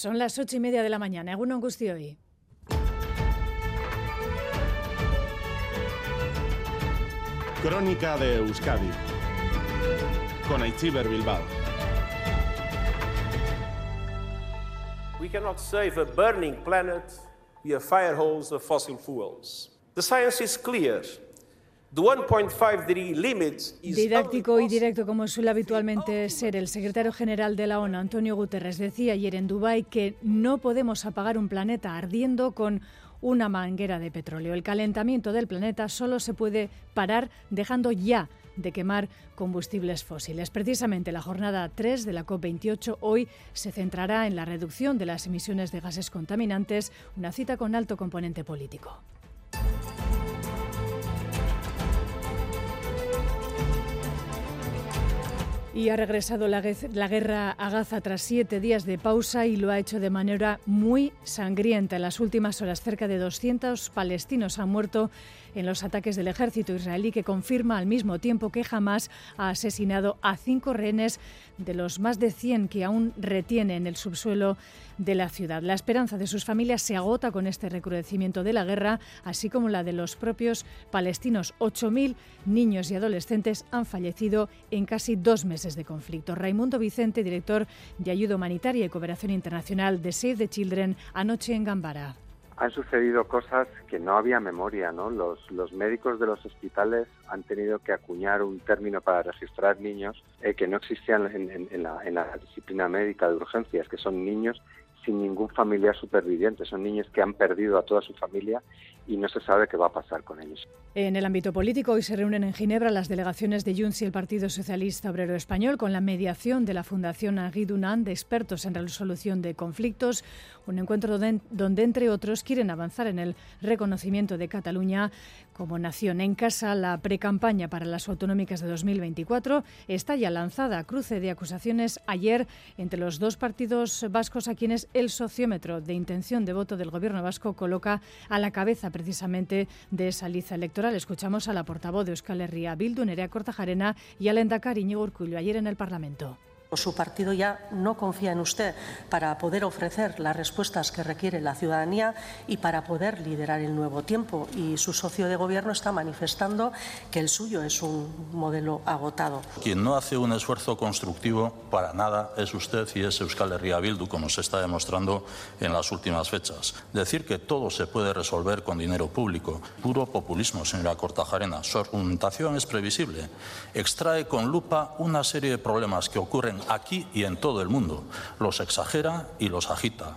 Son las ocho y media de la mañana. Egunon hoy. Crónica de Euskadi con Aichiber Bilbao. We cannot save a burning planet via fire holes of fossil fuels. The science is clear. Didáctico y directo como suele habitualmente ser el secretario general de la ONU, Antonio Guterres, decía ayer en Dubái que no podemos apagar un planeta ardiendo con una manguera de petróleo. El calentamiento del planeta solo se puede parar dejando ya de quemar combustibles fósiles. Precisamente la jornada 3 de la COP28 hoy se centrará en la reducción de las emisiones de gases contaminantes, una cita con alto componente político. Y ha regresado la, guerra a Gaza tras siete días de pausa y lo ha hecho de manera muy sangrienta. En las últimas horas, cerca de 200 palestinos han muerto en los ataques del ejército israelí, que confirma al mismo tiempo que Hamas ha asesinado a cinco rehenes de los más de 100 que aún retiene en el subsuelo de la ciudad. La esperanza de sus familias se agota con este recrudecimiento de la guerra, así como la de los propios palestinos. 8.000 niños y adolescentes han fallecido en casi dos meses de conflicto. Raimundo Vicente, director de Ayuda Humanitaria y Cooperación Internacional de Save the Children, anoche en Gambara han sucedido cosas que no había memoria, los médicos de los hospitales han tenido que acuñar un término para registrar niños eh, que no existían en, la, en la disciplina médica de urgencias, que son niños sin ningún familiar superviviente. Son niños que han perdido a toda su familia y no se sabe qué va a pasar con ellos. En el ámbito político, hoy se reúnen en Ginebra las delegaciones de Junts y el Partido Socialista Obrero Español con la mediación de la Fundación Agui Dunant de expertos en resolución de conflictos, un encuentro donde, entre otros, quieren avanzar en el reconocimiento de Cataluña como nación. En casa, la precampaña para las autonómicas de 2024 está ya lanzada. Cruce de acusaciones ayer entre los dos partidos vascos a quienes el sociómetro de intención de voto del Gobierno vasco coloca a la cabeza precisamente de esa liza electoral. Escuchamos a la portavoz de Euskal Herria, Bildu, Nerea Cortajarena, y al endacari Iñigo Urcullo ayer en el Parlamento su partido ya no confía en usted para poder ofrecer las respuestas que requiere la ciudadanía y para poder liderar el nuevo tiempo. Y su socio de gobierno está manifestando que el suyo es un modelo agotado. Quien no hace un esfuerzo constructivo para nada es usted y es Euskal Herria Bildu, como se está demostrando en las últimas fechas. Decir que todo se puede resolver con dinero público, puro populismo, señora Cortajarena. Su argumentación es previsible. Extrae con lupa una serie de problemas que ocurren aquí y en todo el mundo. Los exagera y los agita.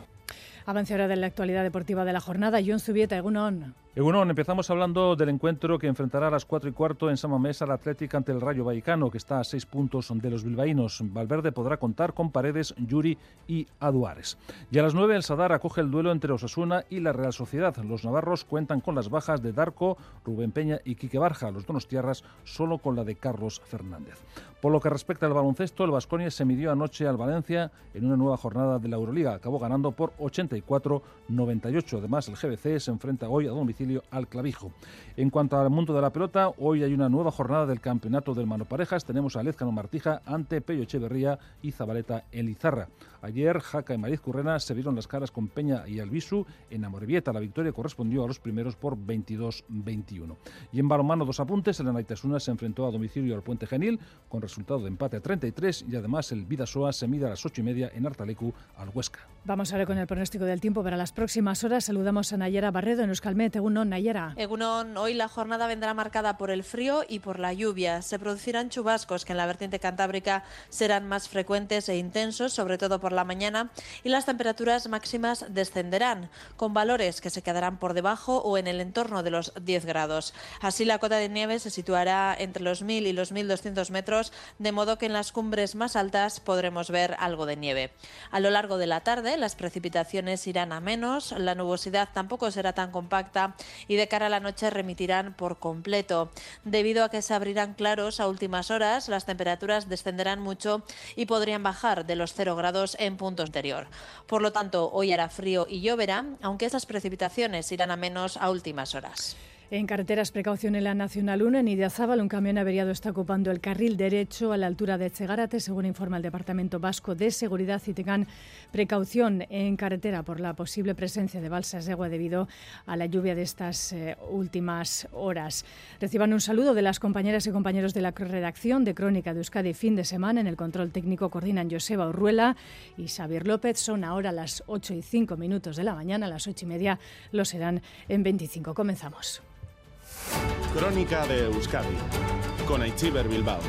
Avance ahora de la actualidad deportiva de la jornada. John Zubieta, Egunon. Egunon, empezamos hablando del encuentro que enfrentará a las 4 y cuarto en Samamés al Atlético ante el Rayo Vallecano, que está a seis puntos de los bilbaínos. Valverde podrá contar con Paredes, Yuri y Aduares. Y a las 9 el Sadar acoge el duelo entre Osasuna y la Real Sociedad. Los navarros cuentan con las bajas de Darco, Rubén Peña y Quique Barja. Los donostiarras solo con la de Carlos Fernández. Por lo que respecta al baloncesto, el Vasconia se midió anoche al Valencia en una nueva jornada de la Euroliga. Acabó ganando por 84-98. Además, el GBC se enfrenta hoy a domicilio al clavijo. En cuanto al mundo de la pelota, hoy hay una nueva jornada del campeonato del Mano Parejas. Tenemos a Lezcano Martija ante Pello Echeverría y Zabaleta en Lizarra. Ayer, Jaca y Mariz Currena se vieron las caras con Peña y Albisu. En Amorebieta la victoria correspondió a los primeros por 22-21. Y en balonmano, dos apuntes. El Anaitasuna se enfrentó a domicilio al Puente Genil con resultado de empate a 33 y además el Vidasoa se mide a las 8 y media en Artalecu al Huesca. Vamos ahora con el pronóstico del tiempo para las próximas horas. Saludamos a Nayara Barredo en Euskalmet. Egunon, Nayara. Egunon, hoy la jornada vendrá marcada por el frío y por la lluvia. Se producirán chubascos que en la vertiente cantábrica serán más frecuentes e intensos, sobre todo por la mañana y las temperaturas máximas descenderán, con valores que se quedarán por debajo o en el entorno de los 10 grados. Así la cota de nieve se situará entre los 1.000 y los 1.200 metros, de modo que en las cumbres más altas podremos ver algo de nieve. A lo largo de la tarde las precipitaciones irán a menos, la nubosidad tampoco será tan compacta y de cara a la noche remitirán por completo. Debido a que se abrirán claros a últimas horas, las temperaturas descenderán mucho y podrían bajar de los 0 grados en punto anterior. Por lo tanto, hoy hará frío y lloverá, aunque esas precipitaciones irán a menos a últimas horas. En carreteras, precaución en la Nacional 1, en Idiazábal, un camión averiado está ocupando el carril derecho a la altura de Chegarate, según informa el Departamento Vasco de Seguridad, y tengan precaución en carretera por la posible presencia de balsas de agua debido a la lluvia de estas eh, últimas horas. Reciban un saludo de las compañeras y compañeros de la redacción de Crónica de Euskadi fin de semana. En el control técnico coordinan Joseba Urruela y Xavier López. Son ahora las 8 y 5 minutos de la mañana, las 8 y media lo serán en 25. Comenzamos. Crónica de Euskadi con Aichiber Bilbao.